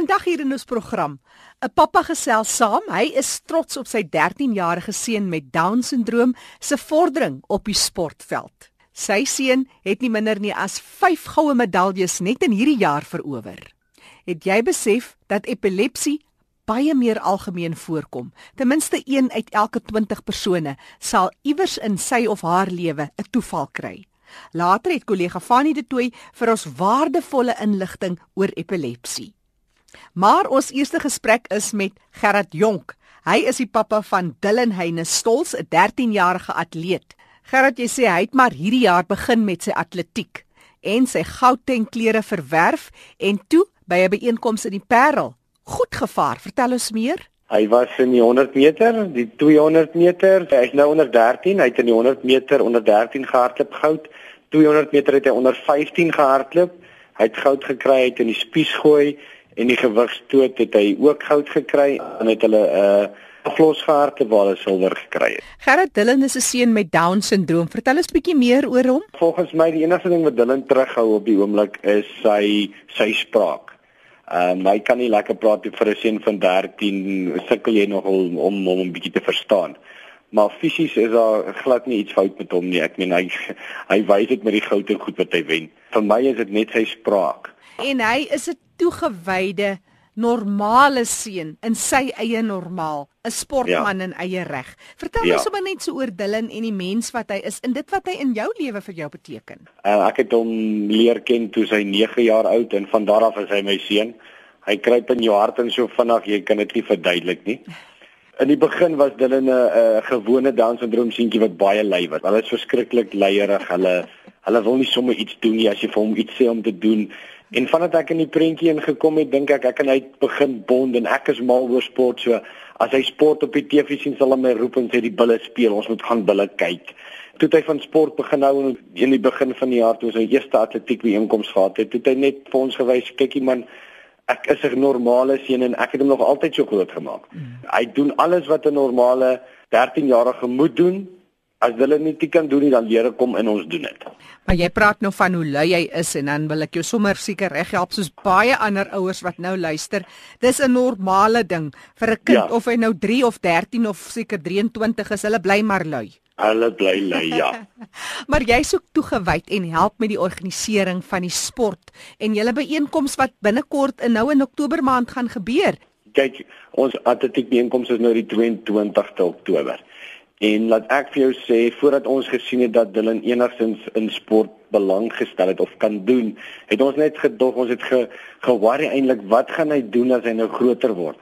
Vandag hier in ons program, 'n pappa gesels saam. Hy is trots op sy 13-jarige seun met Down-sindroom se vordering op die sportveld. Sy seun het nie minder nie as 5 goue medaljes net in hierdie jaar verower. Het jy besef dat epilepsie baie meer algemeen voorkom? Ten minste 1 uit elke 20 persone sal iewers in sy of haar lewe 'n toeval kry. Later het kollega Fanny de Tooy vir ons waardevolle inligting oor epilepsie. Maar ons eerste gesprek is met Gerard Jonk. Hy is die pappa van Dylan Heyne Stols, 'n 13-jarige atleet. Gerard, jy sê hy het maar hierdie jaar begin met sy atletiek en sy goudtenklere verwerf en toe by 'n byeenkoms in die Parel goed gevaar. Vertel ons meer. Hy was in die 100 meter, die 200 meter. Hy is nou onder 13. Hy het in die 100 meter onder 13 gehardloop goud. 200 meter het hy onder 15 gehardloop. Hy het goud gekry uit in die spies gooi en die gewigstoot het hy ook goud gekry en het hulle 'n uh, aflosharte waar hulle silwer gekry het. Gerard Dillon is 'n seun met Down syndroom. Vertel ons bietjie meer oor hom. Volgens my die enigste ding wat Dillon terughou op die oomblik is sy sy spraak. Ehm um, hy kan nie lekker praat vir 'n seun van 13 sukkel jy nogal om om hom 'n bietjie te verstaan. Maar fisies is daar glad nie iets fout met hom nie. Ek meen hy hy wys dit met die goue goed wat hy wen. Vir my is dit net sy spraak. En hy is 'n toegewyde normale seun in sy eie normaal, 'n sportman ja. in eie reg. Vertel ja. ons sommer net so oor Dylan en die mens wat hy is en dit wat hy in jou lewe vir jou beteken. Uh, ek het hom leer ken toe hy 9 jaar oud en van daar af is hy my seun. Hy kruip in jou hart en so vinnig jy kan dit nie verduidelik nie. In die begin was Dylan 'n gewone Down-sindroom seentjie wat baie lui was. Hulle is verskriklik leierig. Hulle hulle wil nie sommer iets doen nie as jy vir hom iets sê om te doen En vandat ek in die prentjie ingekom het, dink ek ek en hy begin bond en ek is mal oor sport. So as hy sport op die TV sien, sal hy my roep en sê die bulle speel, ons moet gaan bulle kyk. Toe hy van sport begin hou in die begin van die jaar toe sy eerste atletiek byeenkoms gehad het, het hy net vir ons gewys, kykie man, ek is 'n normale seun en ek het hom nog altyd so groot gemaak. Mm. Hy doen alles wat 'n normale 13-jarige moet doen As hulle nie dit kan doen nie, dan leer ek kom in ons doen dit. Maar jy praat nou van hoe lui hy is en dan wil ek jou sommer seker reg help soos baie ander ouers wat nou luister. Dis 'n normale ding vir 'n kind ja. of hy nou 3 of 13 of seker 23 is, hulle bly maar lui. Hulle bly lui, ja. maar jy soek toegewyd en help met die organisering van die sport en julle byeenkoms wat binnekort in nou in Oktober maand gaan gebeur. Kyk, ons atletiek byeenkoms is nou die 22ste Oktober. En laat ek vir jou sê voordat ons gesien het dat Dylan enigstens in sport belang gestel het of kan doen, het ons net gedog ons het ge, geworry eintlik wat gaan hy doen as hy nou groter word?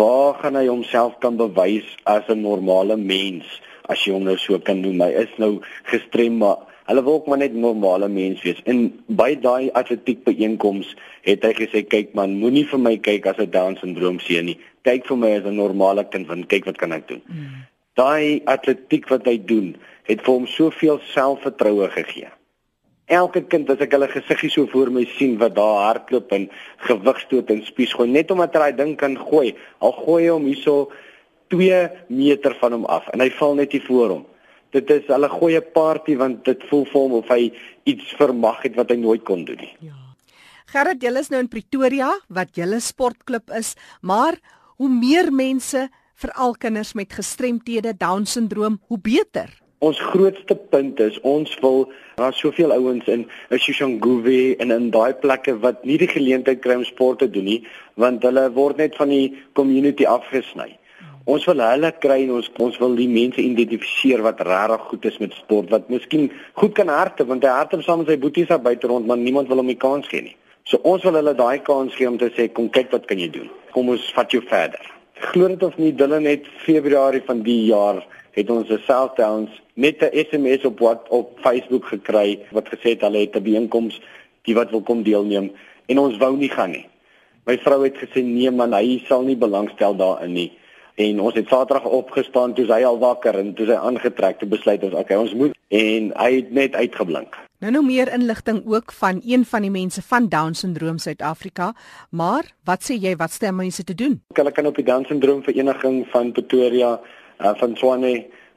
Waar gaan hy homself kan bewys as 'n normale mens as jy hom nou so kan noem? Hy is nou gestrem maar hulle wil ook maar net normale mens wees. En by daai atletiek byeenkoms het hy gesê kyk man, moenie vir my kyk as 'n Down syndroom seun nie. Kyk vir my as 'n normale kind want kyk wat kan ek doen. Mm daai atletiek wat hy doen, het vir hom soveel selfvertroue gegee. Elke kind as ek hulle gesiggie so voor my sien wat daar hardloop en gewigstoot en spies gooi, net omdat hy daai ding kan gooi, al gooi hy hom hierso 2 meter van hom af en hy val net hier voor hom. Dit is hulle gooi 'n party want dit voel vir hom of hy iets vermag het wat hy nooit kon doen nie. Ja. Gerard, jy is nou in Pretoria wat julle sportklub is, maar hoe meer mense veral kinders met gestremthede, down syndroom, hoe beter. Ons grootste punt is ons wil daar soveel ouens in Ishishanguve en in daai plekke wat nie die geleentheid kry om sport te doen nie, want hulle word net van die community afgesny. Ons wil hulle kry en ons ons wil die mense identifiseer wat regtig goed is met sport, wat miskien goed kan hardloop want hy hardloop saam met sy boeties daar buite rond, maar niemand wil hom die kans gee nie. So ons wil hulle daai kans gee om te sê kom kyk wat kan jy doen. Kom ons vat jou verder glo dit of nie Dylan het Februarie van die jaar het ons 'n Southdowns met 'n SMS op wat op Facebook gekry wat gesê het hulle het 'n byeenkoms die wat wil kom deelneem en ons wou nie gaan nie. My vrou het gesê nee man, hy sal nie belangstel daarin nie. En ons het Saterdag opgestaan toe hy al wakker en toe hy aangetrek te besluit ons okay, ons moet en hy het net uitgeblink. Nou nou meer inligting ook van een van die mense van Down syndroom Suid-Afrika, maar wat sê jy wat stem mense te doen? Hulle kan op die Down syndroom vereniging van Pretoria uh, van Swane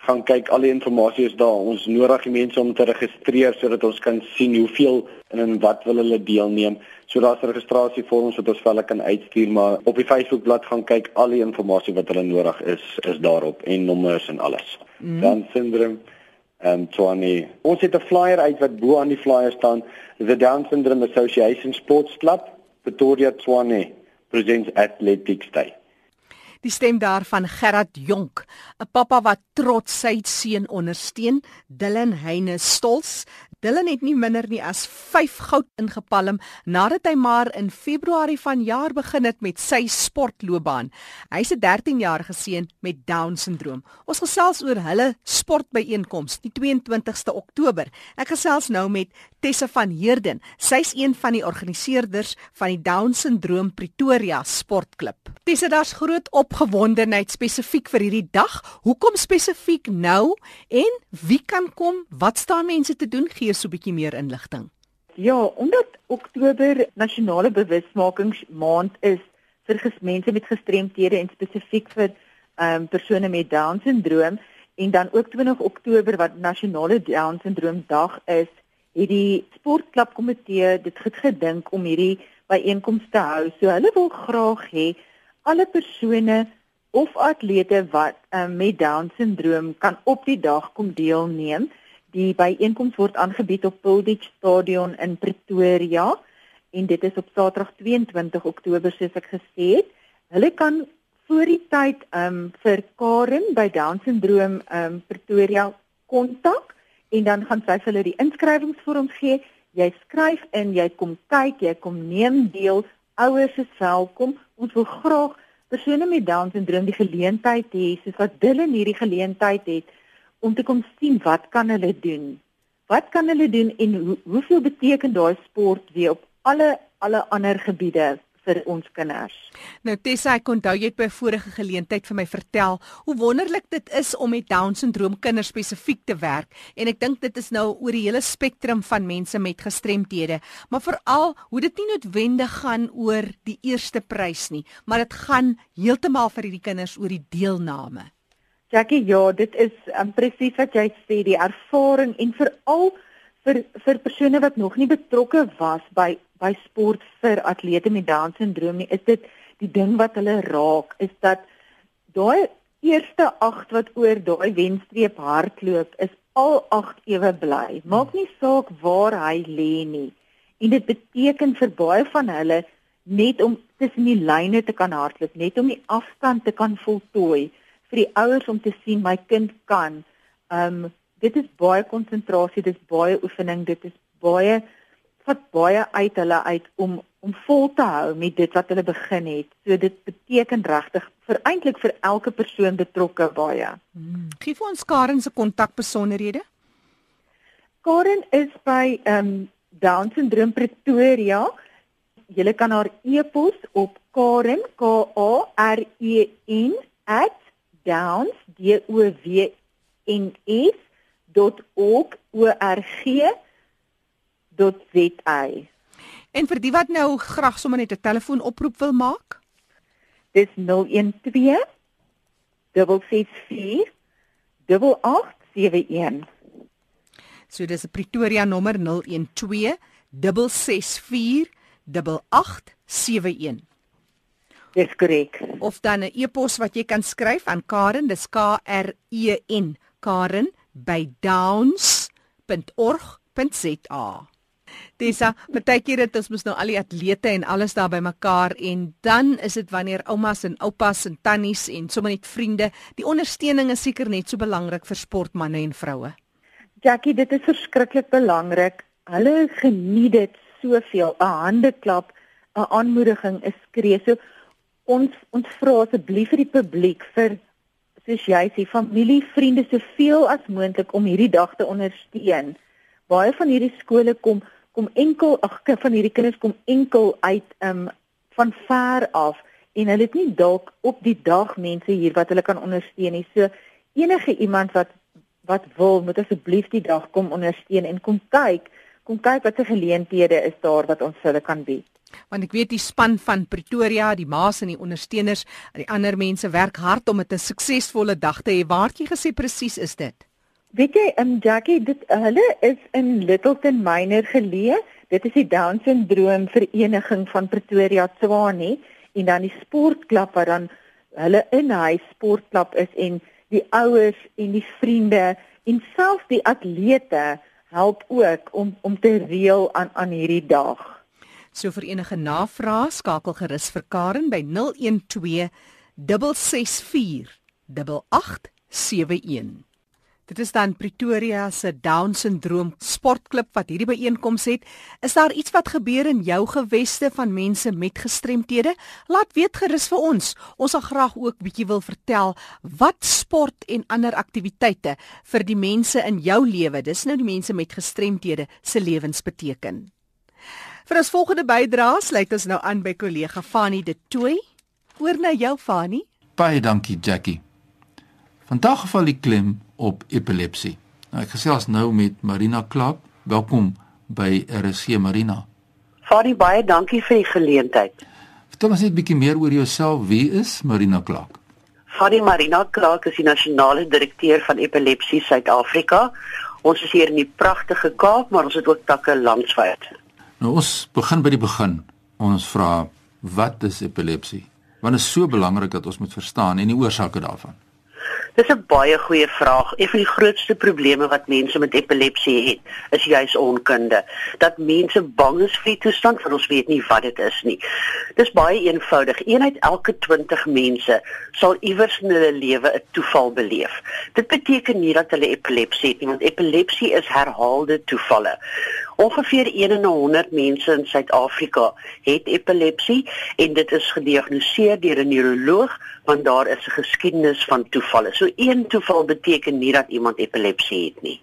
gaan kyk al die inligting is daar. Ons nodig die mense om te registreer sodat ons kan sien hoeveel en in wat wil hulle deelneem. So daar's registrasievorms wat ons vir hulle kan uitstuur, maar op die Facebookblad gaan kyk al die inligting wat hulle nodig is is daarop en nommers en alles. Mm. Dan syndroom um, Tony. Ons het 'n flyer uit wat bo aan die flyer staan, the Down Syndrome Association Sports Club, Pretoria 20 presents Athletics Day. Die stem daarvan Gerard Jonk, 'n pappa wat trots sy seun ondersteun, Dylan Heyne Stols. Dylan het nie minder nie as 5 goud ingepalm nadat hy maar in Februarie vanjaar begin het met sy sportloopbaan. Hy's 'n 13-jarige seun met Down-sindroom. Ons gesels oor hulle sportbyeenkoms die 22ste Oktober. Ek gesels nou met Tessa van Heerden. Sy's een van die organiseerders van die Down-sindroom Pretoria Sportklub. Tessa, daar's groot op opgewondenheid spesifiek vir hierdie dag. Hoekom spesifiek nou en wie kan kom? Wat staan mense te doen? Gee so 'n bietjie meer inligting. Ja, omdat Oktober nasionale bewusmakingsmaand is vir mense met gestremthede en spesifiek vir ehm um, persone met down syndroom en dan ook 20 Oktober wat nasionale down syndroom dag is, het die sportklubkomitee dit goed gedink om hierdie byeenkomste te hou. So hulle wil graag hê alle persone of atlete wat um, met down syndroom kan op die dag kom deelneem. Die byeenkoms word aangebied op Pilditch Stadion in Pretoria en dit is op Saterdag 22 Oktober soos ek gesê het. Hulle kan voor die tyd um vir Karen by down syndroom um Pretoria kontak en dan gaan sy vir hulle die inskrywingsvorms gee. Jy skryf in, jy kom kyk, jy kom neem deel ouers is welkom. Ons wil graag persone met Down syndroom die geleentheid hê, soos wat hulle hierdie geleentheid het om te kom sien wat kan hulle doen. Wat kan hulle doen en hoe, hoeveel beteken daai sport weer op alle alle ander gebiede vir ons kinders. Nou Tessa, ek onthou jy het by vorige geleentheid vir my vertel hoe wonderlik dit is om met down syndroom kinders spesifiek te werk en ek dink dit is nou oor die hele spektrum van mense met gestremthede, maar veral hoe dit nie noodwendig gaan oor die eerste prys nie, maar dit gaan heeltemal vir hierdie kinders oor die deelname. Jackie, ja, dit is um, presies wat jy sê, die ervaring en veral vir vir persone wat nog nie betrokke was by by sport vir atlete met down syndroom nie is dit die ding wat hulle raak is dat daai eerste 8 wat oor daai wenstreep hardloop is al 8 ewe bly. Maak nie saak waar hy lê nie. En dit beteken vir baie van hulle net om tussen die lyne te kan hardloop net om die afstand te kan voltooi vir die ouers om te sien my kind kan um dit is baie konsentrasie, dit is baie oefening, dit is baie wat baie uit hulle uit om om vol te hou met dit wat hulle begin het. So dit beteken regtig vir eintlik vir elke persoon betrokke baie. Hmm. Gee vir ons Karen se kontakbesonderhede. Karen is by ehm um, Down Syndrome Pretoria. Jy kan haar e-pos op Karen K A R E N @downs d o w n s www.org.za. En vir die wat nou graag sommer net 'n telefoonoproep wil maak? Dis 012 664 8871. So dis 'n Pretoria nommer 012 664 8871. Dis korrek. Of dan 'n e-pos wat jy kan skryf aan Karen, dis K R E N, Karen by downs.org.za. Tessa, baie keer dit ons mos nou al die atlete en alles daar bymekaar en dan is dit wanneer oumas en oupas en tannies en sommer net vriende, die ondersteuning is seker net so belangrik vir sportmense en vroue. Jackie, dit is verskriklik belangrik. Hulle geniet dit soveel. 'n Handeklap, 'n aanmoediging, 'n skree. So ons ons vra asseblief vir die publiek vir soos jy sê familie, vriende soveel as moontlik om hierdie dag te ondersteun. Baie van hierdie skole kom kom enkel ag van hierdie kinders kom enkel uit um van ver af en hulle het nie dalk op die dag mense hier wat hulle kan ondersteun nie. So enige iemand wat wat wil, moet asseblief die dag kom ondersteun en kom kyk, kom kyk watter geleenthede is daar wat ons hulle kan bied. Want ek weet die span van Pretoria, die ma's en die ondersteuners die ander mense werk hard om 'n suksesvolle dag te hê. Waartjie gesê presies is dit? Weet jy, um Jackie, dit hulle is in Littleton Minor geleë. Dit is die Down syndroom vereniging van Pretoria Tswane en dan die sportklub wat dan hulle in hy sportklub is en die ouers en die vriende en selfs die atlete help ook om om te reël aan aan hierdie dag. So vir enige navrae skakel gerus vir Karen by 012 664 8871. Dit is dan Pretoria se Down syndroom sportklub wat hierdie byeenkoms het. Is daar iets wat gebeur in jou geweste van mense met gestremthede? Laat weet gerus vir ons. Ons sal graag ook bietjie wil vertel wat sport en ander aktiwiteite vir die mense in jou lewe, dis nou die mense met gestremthede se lewens beteken. Vir ons volgende bydrae sluit ons nou aan by kollega Fanie De Tooy. Hoor nou jou Fanie. Baie dankie Jackie. Vandag val die klem op epilepsie. Nou ek gesels nou met Marina Klap. Welkom by RC Marina. Fadi baie dankie vir die geleentheid. Vertel ons net 'n bietjie meer oor jouself. Wie is Marina Klap? Fadi Marina Klap is die nasionale direkteur van Epilepsie Suid-Afrika. Ons is hier in die pragtige Kaap, maar ons het ook takke landwyd. Nou ons begin by die begin. Ons vra wat is epilepsie? Want dit is so belangrik dat ons moet verstaan en die oorsake daarvan. Dis 'n baie goeie vraag. Een van die grootste probleme wat mense met epilepsie het, is juis onkunde. Dat mense bang is vir die toestand, want ons weet nie wat dit is nie. Dis baie eenvoudig. Een uit elke 20 mense sal iewers in hulle lewe 'n toeval beleef. Dit beteken nie dat hulle epilepsie het nie, want epilepsie is herhaalde toevalle. Ongeveer 1 in 100 mense in Suid-Afrika het epilepsie en dit is gediagnoseer deur 'n neuroloog want daar is 'n geskiedenis van toevalle. So een toeval beteken nie dat iemand epilepsie het nie.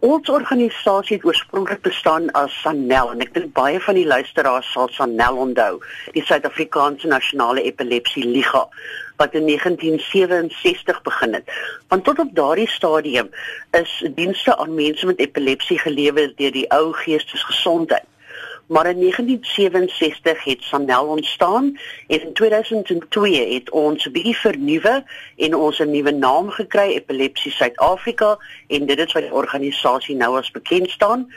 Ons organisasie het oorspronklik bestaan as SANEL en ek dink baie van die luisteraars sal SANEL onthou, die Suid-Afrikaanse Nasionale Epilepsie Liga wat in 1967 begin het. Want tot op daardie stadium is dienste aan mense met epilepsie gelewer deur die ou Geestesgesondheid. Maar in 1967 het Sanel ontstaan en in 2002 het ons 'n bietjie vernuwe en ons 'n nuwe naam gekry Epilepsie Suid-Afrika en dit is wat die organisasie nou as bekend staan.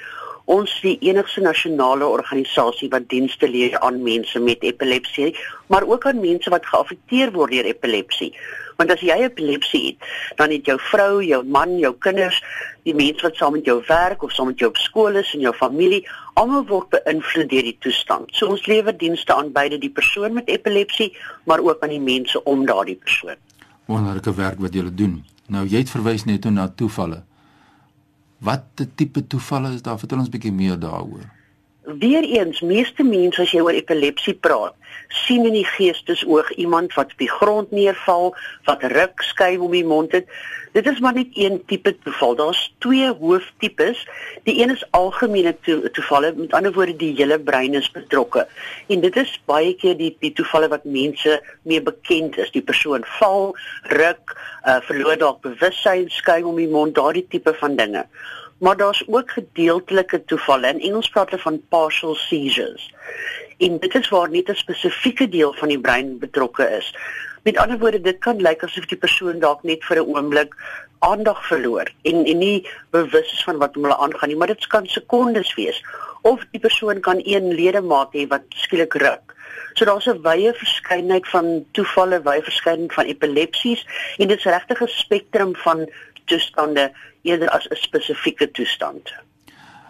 Ons die enigste nasionale organisasie wat dienste lewer aan mense met epilepsie, maar ook aan mense wat geaffekteer word deur epilepsie. Want as jy epilepsie het, dan het jou vrou, jou man, jou kinders, die mense wat saam met jou werk of saam met jou op skool is en jou familie, almal word beïnvloed deur die toestand. So ons lewer dienste aan beide die persoon met epilepsie, maar ook aan die mense om daardie persoon. Wonderlike werk wat julle doen. Nou jy het verwys net na toevalle. Wat tipe toevalle is daar? Vertel ons 'n bietjie meer daaroor. Weereens, meeste mense as jy oor epilepsie praat, sien in die geestesoog iemand wat op die grond neerval, wat ruk, skuim om die mond het. Dit is maar net een tipe toeval. Daar's twee hooftipes. Die een is algemene to toevalle, met ander woorde die hele brein is betrokke. En dit is baie keer die die toevalle wat mense mee bekend is. Die persoon val, ruk, uh, verloor dalk bewussyn, skuim om die mond, daardie tipe van dinge. Maar daar's ook gedeeltelike toevalle. In Engels praat hulle van partial seizures. En dit is waar net 'n spesifieke deel van die brein betrokke is. Met ander woorde, dit kan lyk asof die persoon dalk net vir 'n oomblik aandag verloor en en nie bewus is van wat hom hulle aangaan nie, maar dit kan sekondes wees. Of die persoon kan een ledemaat hê wat skielik ruk. So daar's 'n wye verskeidenheid van toevalle, wye verskeidenheid van epilepsies en dit is regtig 'n spektrum van toestande eerder as 'n spesifieke toestand.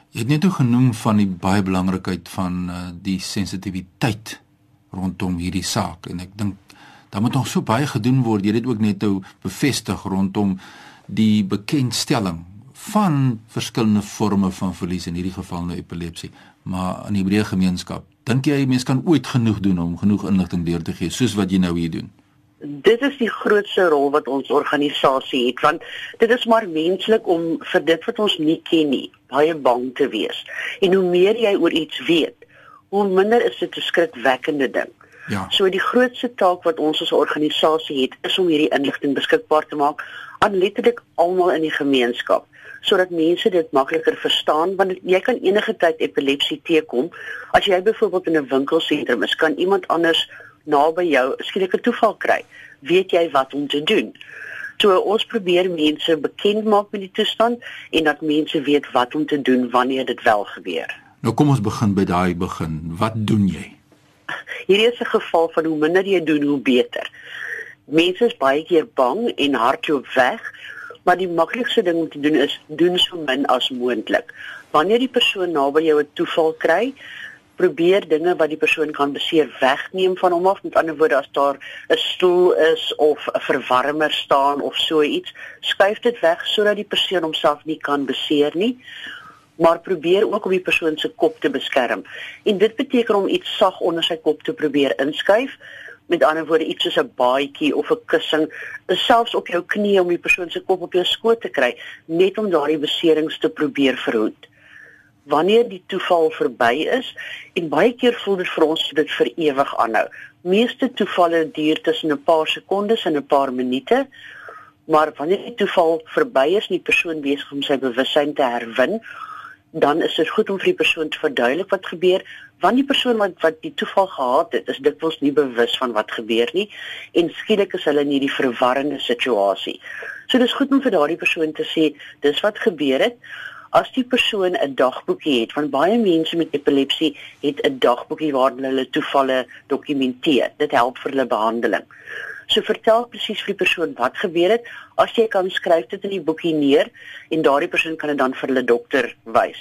Jy het net genoem van die baie belangrikheid van uh, die sensitiwiteit rondom hierdie saak en ek dink daar moet nog so baie gedoen word. Jy het dit ook net nou bevestig rondom die bekendstelling van verskillende forme van verlies in hierdie geval nou epilepsie, maar in die breë gemeenskap. Dink jy mense kan ooit genoeg doen om genoeg inligting deur te gee soos wat jy nou hier doen? dit is die grootste rol wat ons organisasie het want dit is maar menslik om vir dit wat ons nie ken nie baie bang te wees. En hoe meer jy oor iets weet, hoe minder is dit 'n skrikwekkende ding. Ja. So die grootste taak wat ons as organisasie het, is om hierdie inligting beskikbaar te maak aan letterlik almal in die gemeenskap sodat mense dit makliker verstaan want jy kan enige tyd epilepsie teekom. As jy byvoorbeeld in 'n winkelsentrum is, kan iemand anders naby jou skielik 'n toeval kry. Weet jy wat om te doen? So ons probeer mense bekend maak met die toestand en dat mense weet wat om te doen wanneer dit wel gebeur. Nou kom ons begin by daai begin. Wat doen jy? Hierdie is 'n geval van hoe minder jy doen, hoe beter. Mense is baie keer bang en hardloop weg, maar die maklikste ding om te doen is doen so min as moontlik. Wanneer die persoon naby jou 'n toeval kry, probeer dinge wat die persoon kan beseer wegneem van hom af. Met ander woorde, as daar 'n stoel is of 'n verwarmer staan of so iets, skuif dit weg sodat die persoon homself nie kan beseer nie maar probeer ook om die persoon se kop te beskerm. En dit beteken om iets sag onder sy kop te probeer inskuif. Met ander woorde iets soos 'n baadjie of 'n kussing, selfs op jou knie om die persoon se kop op jou skoot te kry, net om daardie beserings te probeer verhoed. Wanneer die toeval verby is en baie keer voel dit vir ons dit vir ewig aanhou. Meeste toevalle duur tussen 'n paar sekondes en 'n paar minute. Maar wanneer die toeval verby is, nie persoon besig om sy bewussyn te herwin dan is dit goed om vir die persoon te verduidelik wat gebeur want die persoon wat wat die toeval gehad het is dikwels nie bewus van wat gebeur nie en skielik is hulle in hierdie verwarrende situasie. So dis goed om vir daardie persoon te sê dis wat gebeur het. As die persoon 'n dagboekie het, want baie mense met epilepsie het 'n dagboekie waarin hulle toevalle dokumenteer. Dit help vir hulle behandeling. So vertel presies vir die persoon wat gebeur het. As jy kan skryf dit in die boekie neer en daardie persoon kan dit dan vir hulle dokter wys.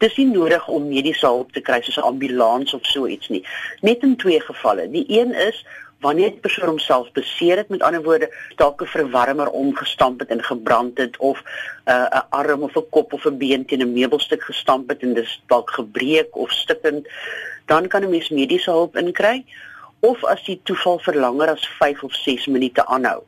Dis nie nodig om mediese hulp te kry soos 'n ambulans of so iets nie. Net in twee gevalle. Die een is wanneer die persoon homself beseer het, met ander woorde, dalk 'n verwarmer omgestamp het en gebrand het of 'n uh, 'n arm of 'n kop of 'n been teen 'n meubelstuk gestamp het en dis dalk gebreek of stikkend, dan kan 'n mens mediese hulp inkry of as die toeval vir langer as 5 of 6 minute aanhou.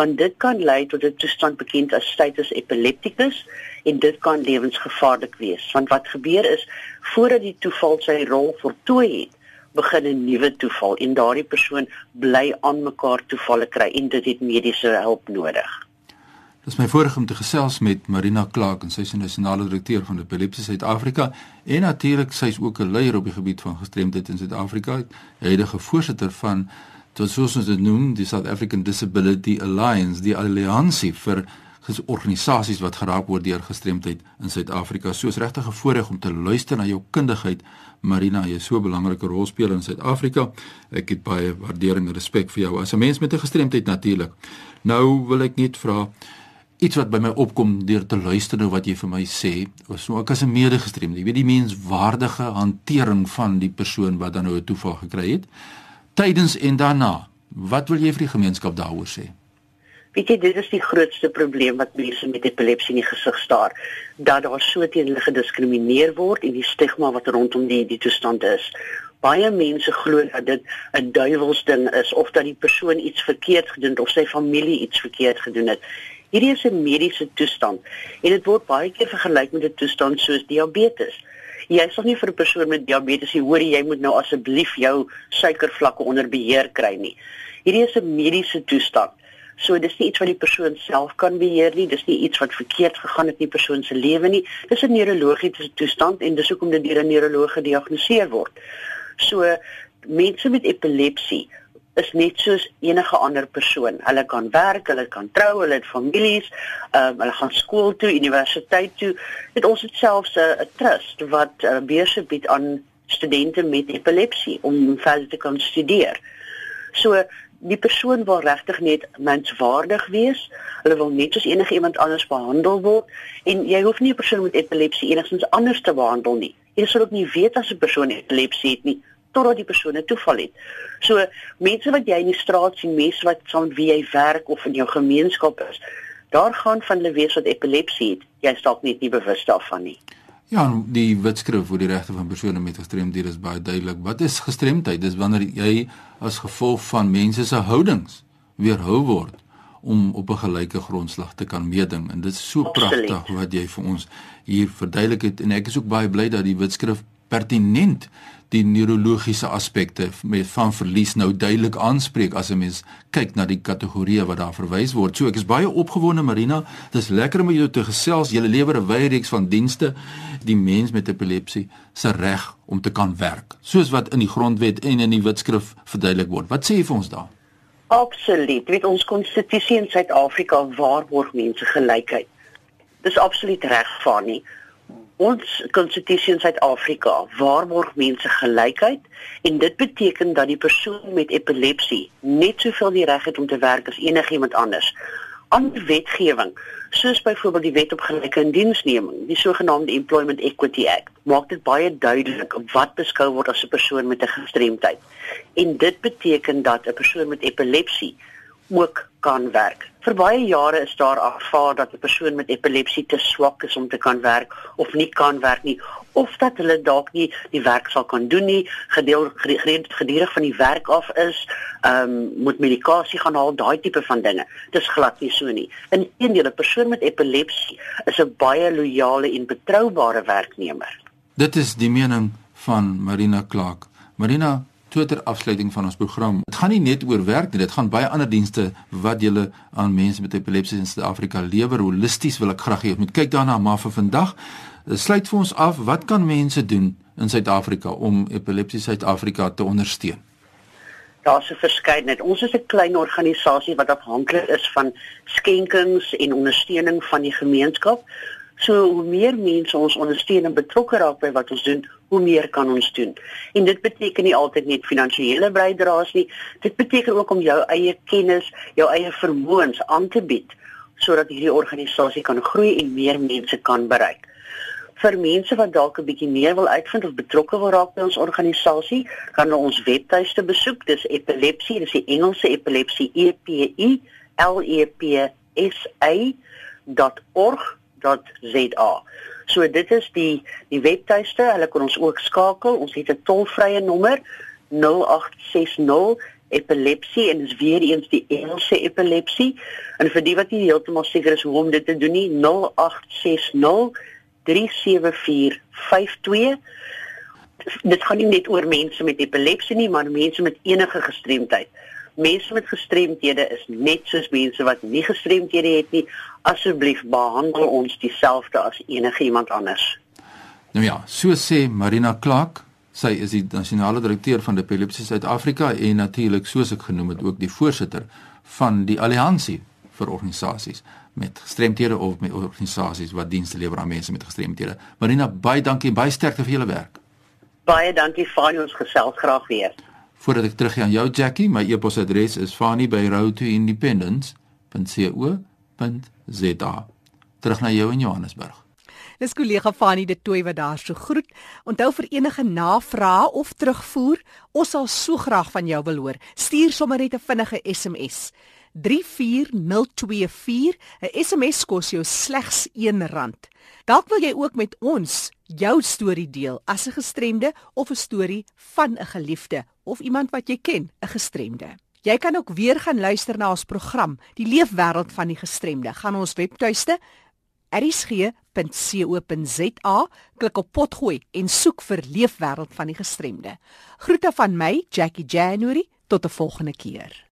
Want dit kan lei tot 'n toestand bekend as status epilepticus en dit kan lewensgevaarlik wees. Want wat gebeur is voordat die toeval sy rol voltooi het, begin 'n nuwe toeval en daardie persoon bly aan mekaar toevalle kry en dit het mediese hulp nodig. Dit is my voorreg om te gesels met Marina Clark en sy is die nasionale direkteur van Epilepsie Suid-Afrika en natuurlik sy is ook 'n leier op die gebied van gestremdheid in Suid-Afrika, huidige voorsitter van tot soos ons dit noem, die South African Disability Alliance, die alliansie vir organisasies wat geraak word deur gestremdheid in Suid-Afrika. So is regtig 'n voorreg om te luister na jou kundigheid. Marina, jy is so 'n belangrike rolspeler in Suid-Afrika. Ek het baie waardering en respek vir jou as 'n mens met 'n gestremdheid natuurlik. Nou wil ek net vra iets wat by my opkom deur te luister nou wat jy vir my sê, so ek as 'n medegestremde, jy weet die menswaardige hantering van die persoon wat dan nou 'n toeval gekry het tydens en daarna. Wat wil jy vir die gemeenskap daaroor sê? Weet jy, dit is die grootste probleem wat mense met epilepsie in die gesig staar, dat daar so teen hulle gediskrimineer word en die stigma wat rondom die die toestand is. Baie mense glo dat dit 'n duiwelsding is of dat die persoon iets verkeerd gedoen het of sy familie iets verkeerd gedoen het. Hierdie is 'n mediese toestand en dit word baie keer vergelyk met 'n toestand soos diabetes. Jy sal nie vir 'n persoon met diabetes sê hoor jy moet nou asseblief jou suikervlakke onder beheer kry nie. Hierdie is 'n mediese toestand. So dis nie iets wat die persoon self kan beheer nie, dis nie iets wat verkeerd gegaan het in die persoon se lewe nie. Dis 'n neurologiese toestand en dis hoekom dit deur 'n neuroloog gediagnoseer word. So mense met epilepsie is net soos enige ander persoon. Hulle kan werk, hulle kan trou, hulle het families, um, hulle gaan skool toe, universiteit toe. Dit ons het selfs 'n uh, trust wat uh, beurse bied aan studente met epilepsie om verder te kan studeer. So die persoon wil regtig net menswaardig wees. Hulle wil net soos enige iemand anders behandel word en jy hoef nie 'n persoon met epilepsie enigstens anders te behandel nie. Jy sal ook nie weet as 'n persoon epilepsie het nie totdat die persoon 'n toeval het. So mense wat jy in die straat sien, mense wat saam met wie jy werk of in jou gemeenskap is, daar gaan van hulle wees wat epilepsie het. Jy is dalk net nie bewus daarvan nie. Ja, die wetskrif oor die regte van persone met gestremdhede is baie duidelik. Wat is gestremdheid? Dis wanneer jy as gevolg van mense se houdings weerhou word om op 'n gelyke grondslag te kan meeding en dit is so pragtig wat jy vir ons hier verduidelik het en ek is ook baie bly dat die wetskrif pertinent die neurologiese aspekte van verlies nou duidelik aanspreek as 'n mens kyk na die kategorieë wat daar verwys word. So ek is baie opgewonde Marina, dis lekker om jou te gesels. Jy lewer 'n wye reeks van dienste die mens met epilepsie se reg om te kan werk, soos wat in die grondwet en in die wetskrif verduidelik word. Wat sê jy vir ons daar? Absoluut. Weet ons konstitusie in Suid-Afrika waarborg mense gelykheid. Dis absoluut reg van nie. Ons konstitusie in Suid-Afrika waarborg mense gelykheid en dit beteken dat die persoon met epilepsie net soveel die reg het om te werk as enigiemand anders. Ander wetgewing, soos byvoorbeeld die Wet op Gelyke Indiensneming, die sogenaamde Employment Equity Act, maak dit baie duidelik wat beskou word as 'n persoon met 'n gestremdheid. En dit beteken dat 'n persoon met epilepsie ook kan werk. Vir baie jare is daar aanvaar dat 'n persoon met epilepsie te swak is om te kan werk of nie kan werk nie of dat hulle dalk nie die werk sal kan doen nie, gedeel gedurig van die werk af is, ehm um, moet medikasie gaan haal, daai tipe van dinge. Dis glad nie so nie. Inteendeel, 'n persoon met epilepsie is 'n baie loyale en betroubare werknemer. Dit is die mening van Marina Clark. Marina, Twitter afsluiting van ons program. Dit gaan nie net oor werk nie, dit gaan baie ander dienste wat jy aan mense met epilepsie in Suid-Afrika lewer. Holisties wil ek graag hê jy moet kyk daarna maar vir vandag. Eh, sluit vir ons af, wat kan mense doen in Suid-Afrika om epilepsie Suid-Afrika te ondersteun? Daar's 'n verskeidenheid. Ons is 'n klein organisasie wat afhanklik is van skenkings en ondersteuning van die gemeenskap. So hoe meer mense ons ondersteun en betrokke raak by wat ons doen, hoe meer kan ons doen. En dit beteken nie altyd net finansiële bydraes nie. Dit beteken ook om jou eie kennis, jou eie vermoëns aan te bied sodat hierdie organisasie kan groei en meer mense kan bereik. Vir mense wat dalk 'n bietjie meer wil uitvind of betrokke wil raak by ons organisasie, kan hulle ons webtuiste besoek. Dis epilepsie, dis die Engelse epilepsie E P I L E P S A.org www.rsg.za. So dit is die die webtuiste. Hulle kan ons ook skakel. Ons het 'n tolvrye nommer 0860 epilepsie en dis weer eens die Engelse epilepsie. En vir die wat nie heeltemal seker is hoe om dit te doen nie, 0860 37452 dit gaan nie net oor mense met epilepsie nie, maar mense met enige gestremdheid mense met gestremthede is net soos mense wat nie gestremthede het nie. Asseblief behandel ons dieselfde as enige iemand anders. Nou ja, so sê Marina Clark. Sy is die nasionale direkteur van Epilepsie Suid-Afrika en natuurlik soos ek genoem het ook die voorsitter van die alliansie vir organisasies met gestremthede of met organisasies wat dienste lewer aan mense met gestremthede. Marina, baie dankie en baie sterkte vir julle werk. Baie dankie vir ons gesels graag weer. Voordat ek teruggaan aan jou Jackie, my e-posadres is fani@roadtoindependence.co.za. Terug na jou in Johannesburg. Dis kollega Fani de Tooi wat daar so groet. Onthou vir enige navrae of terugvoer, ons sal so graag van jou wil hoor. Stuur sommer net 'n vinnige SMS. 34024. 'n SMS kos jou slegs R1. Dalk wil jy ook met ons jou storie deel as 'n gestremde of 'n storie van 'n geliefde of iemand wat jy ken, 'n gestremde. Jy kan ook weer gaan luister na ons program, Die Leefwêreld van die Gestremde. Gaan ons webtuiste erisg.co.za, klik op potgooi en soek vir Leefwêreld van die Gestremde. Groete van my, Jackie January, tot 'n volgende keer.